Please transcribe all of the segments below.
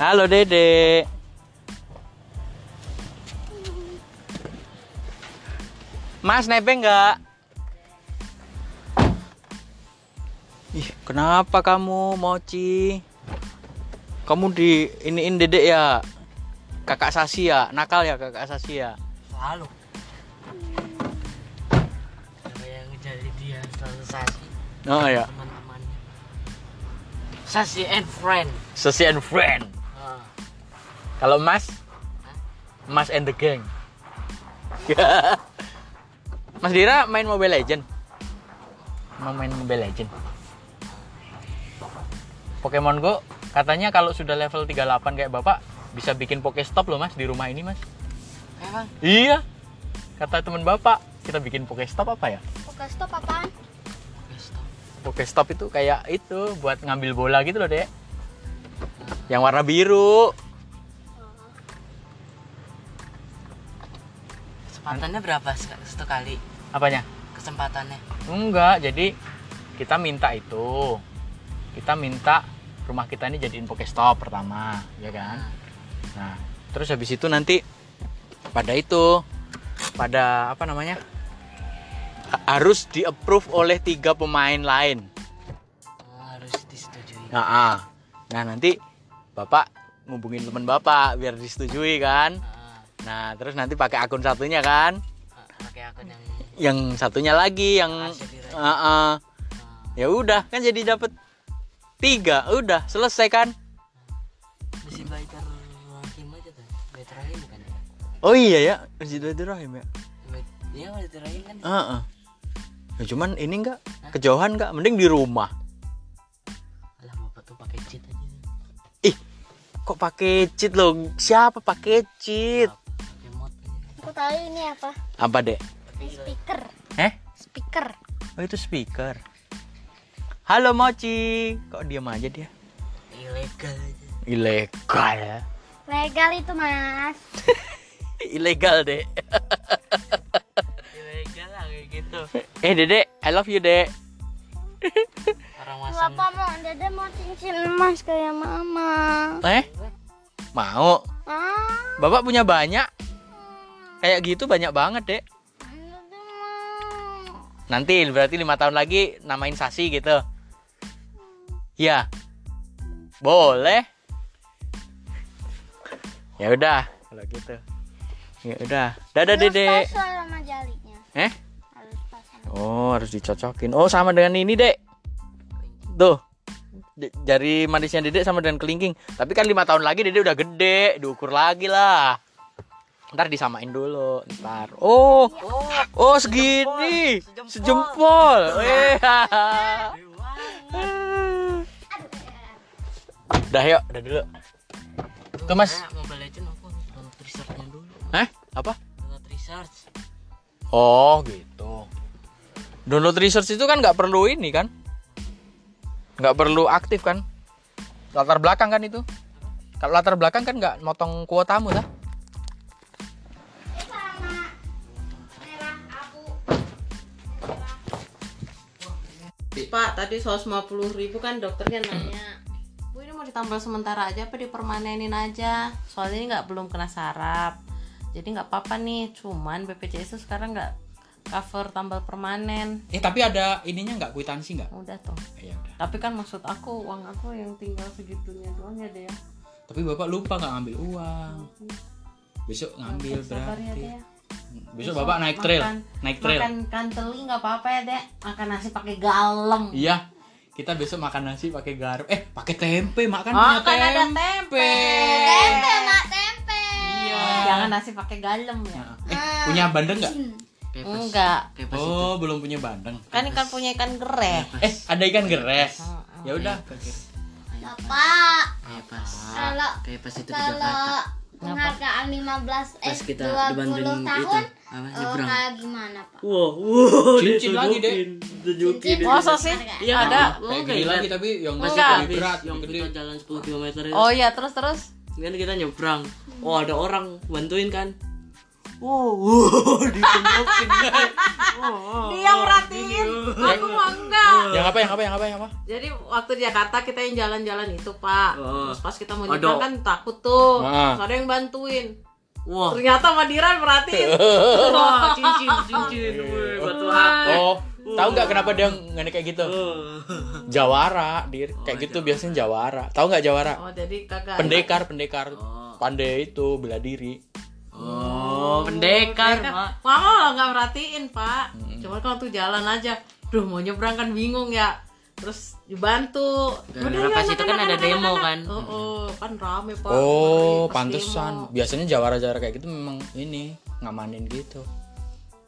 Halo Dede. Mas nebeng nggak? Ih, kenapa kamu Mochi? Kamu di iniin Dede ya? Kakak Sasi ya? Nakal ya kakak Sasi ya? Selalu. Yang jadi dia selalu sasi Oh ya, teman-temannya. Sasi and friend. Sasi and friend. Kalau Mas? Mas and the gang. Mas Dira main Mobile Legend? Mau main Mobile Legend? Pokemon Go katanya kalau sudah level 38 kayak Bapak bisa bikin Pokestop loh Mas di rumah ini Mas. Emang Iya. Kata teman Bapak, kita bikin Pokestop apa ya? Oke, stop apaan? Oke, stop. Pokestop itu kayak itu buat ngambil bola gitu loh, Dek. Yang warna biru. Kesempatannya berapa satu kali? Apanya? Kesempatannya. Enggak, jadi kita minta itu. Kita minta rumah kita ini jadiin Pokestop pertama, ya kan? Nah, terus habis itu nanti pada itu pada apa namanya? ha- harus di-approve oleh tiga pemain lain. Oh, harus disetujui. Nah, ah. nah nanti Bapak ngubungin teman Bapak biar disetujui kan. Ah, Nah, terus nanti pakai akun satunya kan. ah, pakai akun yang Yang satunya lagi yang ah. ah, ya udah kan jadi dapat tiga udah selesai kan Besi Baitar Rahim aja tuh. Baitar Rahim bukan ya? oh iya ya Masjid Baitur Rahim ya Iya, Baitar Rahim kan. Heeh. Ya, cuman ini enggak kejauhan enggak mending di rumah kok pakai cheat lo siapa pakai cheat. Aku tahu ini apa? apa dek Ini speaker. eh Speaker. oh itu speaker halo Mochi kok diam aja dia Ilegal aja. ilegal ya Legal itu, Mas. ilegal dek Ilegal lah kayak gitu. eh dede I love you dek Orang masang Bapak mau, Dede mau cincin emas kayak Mama. eh mau. Ah, bapak punya banyak? Kayak gitu banyak banget dek. Nanti berarti lima tahun lagi namain Sasi gitu. Ya boleh. Ya udah. Kalau gitu. Ya udah. Dadah Harus dede. pasang sama jalinya. eh? Harus pasang. oh harus dicocokin. Oh sama dengan ini dek tuh. Jari manisnya dedek sama dengan kelingking. Tapi kan lima tahun lagi dedek udah gede diukur lagi lah. Ntar disamain dulu ntar. Oh oh segini. Sejempol. Eh, udah yuk. Udah dulu. Tuh, Mas. Mobile Legend aku download researchnya dulu. eh apa? Download research. oh gitu. Download research itu kan nggak perlu ini kan nggak perlu aktif kan? Latar belakang kan itu? Kalau latar belakang kan nggak motong kuotamu lah Pak, tadi 150 ribu kan dokternya nanya. Bu ini mau ditambal sementara aja apa dipermanenin aja? Soalnya ini nggak belum kena saraf. Jadi nggak apa-apa nih Cuman BPJS itu sekarang nggak cover tambal permanen. Eh tapi ada ininya nggak? Kwitansi nggak? Udah tuh ya udah. Tapi kan maksud aku uang aku yang tinggal segitunya doang ya deh tapi bapak lupa nggak ngambil uang? Besok ngambil Sabar ya berarti. Deh ya. besok bapak naik trail makan- naik trail. Makan kanteli nggak apa-apa ya dek Makan nasi pakai galem iya. Kita besok makan nasi pakai garam. Eh pakai tempe makan Oh punya kan ada tempe. tempe. Tempe, Mak, tempe. iya. Jangan nasi pakai galem ya. Eh punya bandeng nggak Kayak pas, Enggak kayak pas oh belum punya bandeng Kan ikan punya ikan gereh eh ada ikan geres Oh, ya udah Bapak, kayak pas kalau kayak pas itu kalau Jakarta. penghargaan 15 eh Pas kita 20 dibantuin tahun itu, apa, oh, nyebrang. kayak gimana, Pak? Wow, wow, Cincin lagi, Dek. Tunjukin. Masa sih? Iya, Ada. kayak gini lagi tapi yang Masih berat, yang gede kita jalan 10 km itu. Oh iya terus terus. Kan kita nyebrang. Oh, ada orang bantuin kan. Wow, wow, ditunjukin. Oh, oh, Dia merhatiin. Aku mah enggak. yang apa yang apa yang apa yang apa Jadi waktu di Jakarta kita yang jalan-jalan itu pak. Oh. Terus pas kita mau nyebrang kan takut tuh. Ah. Terus ada yang bantuin. Wah. Ternyata Madiran perhatiin. Wah, cincin, cincin. Wih, batu aku. Oh, tahu nggak kenapa dia ngenek kayak gitu? Oh. Jawara, dir. Kayak gitu biasanya jawara. Tahu nggak jawara? Oh jadi kagak. Pendekar, pendekar. Oh. Pandai itu bela diri. Oh, pendekar, Mak. Mama malah nggak merhatiin pak. Cuma kalau tuh jalan aja. Duh mau nyebrang kan bingung ya. Terus dibantu. Gara-gara pas itu kan ada demo kan. Oh, oh, kan rame pak. Oh, pantesan. demo. Biasanya jawara-jawara kayak gitu memang ini ngamanin gitu.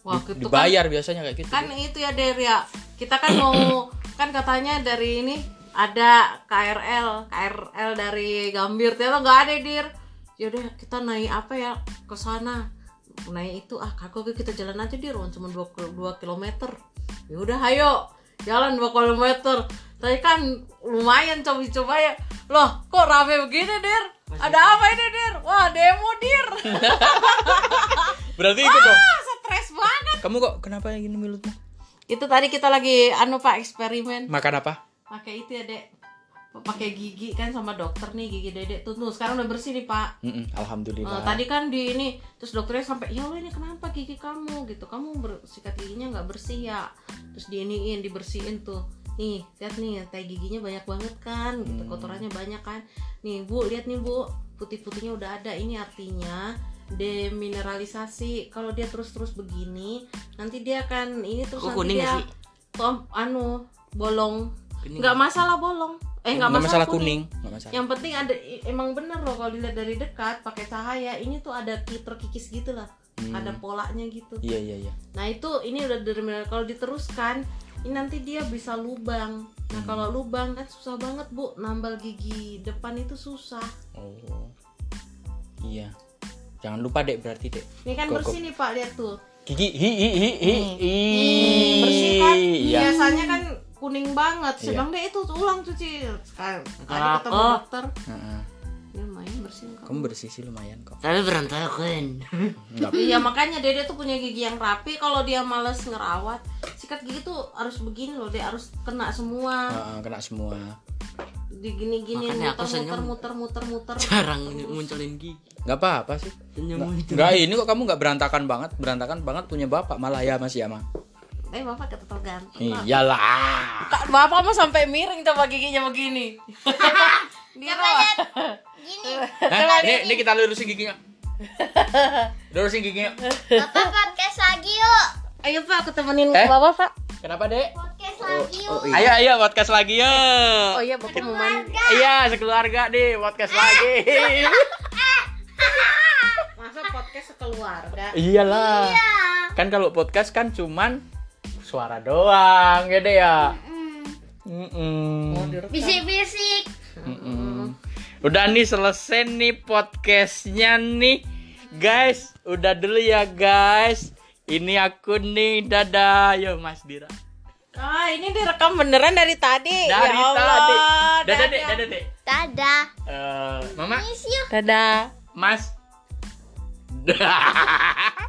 Wah, Di- itu kan dibayar biasanya kayak gitu. kan itu ya Der ya kita kan mau kan katanya dari ini ada KRL KRL dari Gambir ternyata nggak ada Dir yaudah kita naik apa ya ke sana naik itu ah kagak kita jalan aja Dir. Oh, cuma 2 kilometer. Ya udah ayo. Jalan 2 kilometer. Tapi kan lumayan coba-coba ya. Loh kok rame begini Dir? Ada apa ini Dir? Wah demo Dir. Berarti ikut dong. ah stres banget. Kamu kok kenapa yang gini mulutmu? itu tadi kita lagi anu pak eksperimen. Makan apa? pakai itu ya dek pakai gigi kan sama dokter nih gigi dedek. Tuh tuh sekarang udah bersih nih pak. Mm-mm, Alhamdulillah. tadi kan di ini terus dokternya sampai ya Allah ini kenapa gigi kamu? Gitu. Kamu sikat giginya nggak bersih ya? Terus diiniin dibersihin tuh. Nih lihat nih tai giginya banyak banget kan? Gitu kotorannya banyak kan. Nih bu lihat nih bu putih-putihnya udah ada. Ini artinya demineralisasi. Kalau dia terus-terus begini nanti dia akan ini terus Kok nanti kuning dia sih? tom anu bolong. Nggak? masalah bolong eh nggak masalah, masalah kuning, nggak masalah. yang penting ada emang bener loh kalau dilihat dari dekat pakai cahaya ini tuh ada ki- terkikis gitu lah Hmm. ada polanya gitu Iya iya iya. nah itu ini udah dari kalau diteruskan ini nanti dia bisa lubang nah Hmm. kalau lubang kan susah banget bu nambal gigi depan itu susah Oh. Iya. Jangan lupa dek berarti dek. ini kan Kok- bersih nih pak lihat tuh Gigi hi hi hi hi. Nih, bersih kan Iya. biasanya kan kuning banget Iya. sedang deh itu ulang cuci sekarang tadi Apa? ketemu dokter Heeh. ini lumayan bersih kok Kamu bersih sih lumayan kok. Tapi berantakan. Iya makanya Dede tuh punya gigi yang rapi kalau dia males ngerawat sikat gigi tuh harus begini loh dia harus kena semua Heeh, kena semua. digini-gini Makanya aku muter, senyum. muter muter muter muter Jarang munculin gigi. Enggak apa-apa sih. Senyum Enggak, muncul. enggak, ini kok kamu enggak berantakan banget. Berantakan banget punya bapak malah ya Mas Yama. Eh bapak ganteng Pak. Iyalah. Kak, bapak mah sampai miring coba giginya begini dia gini. Nah, ini ini kita lurusin giginya. Lurusin giginya. Bapak podcast lagi yuk. ayo pak aku temenin Eh? bapak pak Kenapa, Dek? Podcast lagi yuk. Ayo, ayo podcast lagi ya. oh iya bapak mau mandi Iya, sekeluarga deh podcast lagi. masa podcast sekeluarga Iyalah. Iya. Kan kalau podcast kan cuman suara doang, ya deh ya. Mm. Bisik-bisik. Udah nih selesai nih podcastnya nih. Guys, udah dulu ya guys. Ini aku nih, dadah. Yo Mas Dira. Ah ini direkam beneran dari tadi. Dari ya Allah tadi. Dadah dek, dadah. dadah dek. Dadah. Eh, Mama, dadah. Mas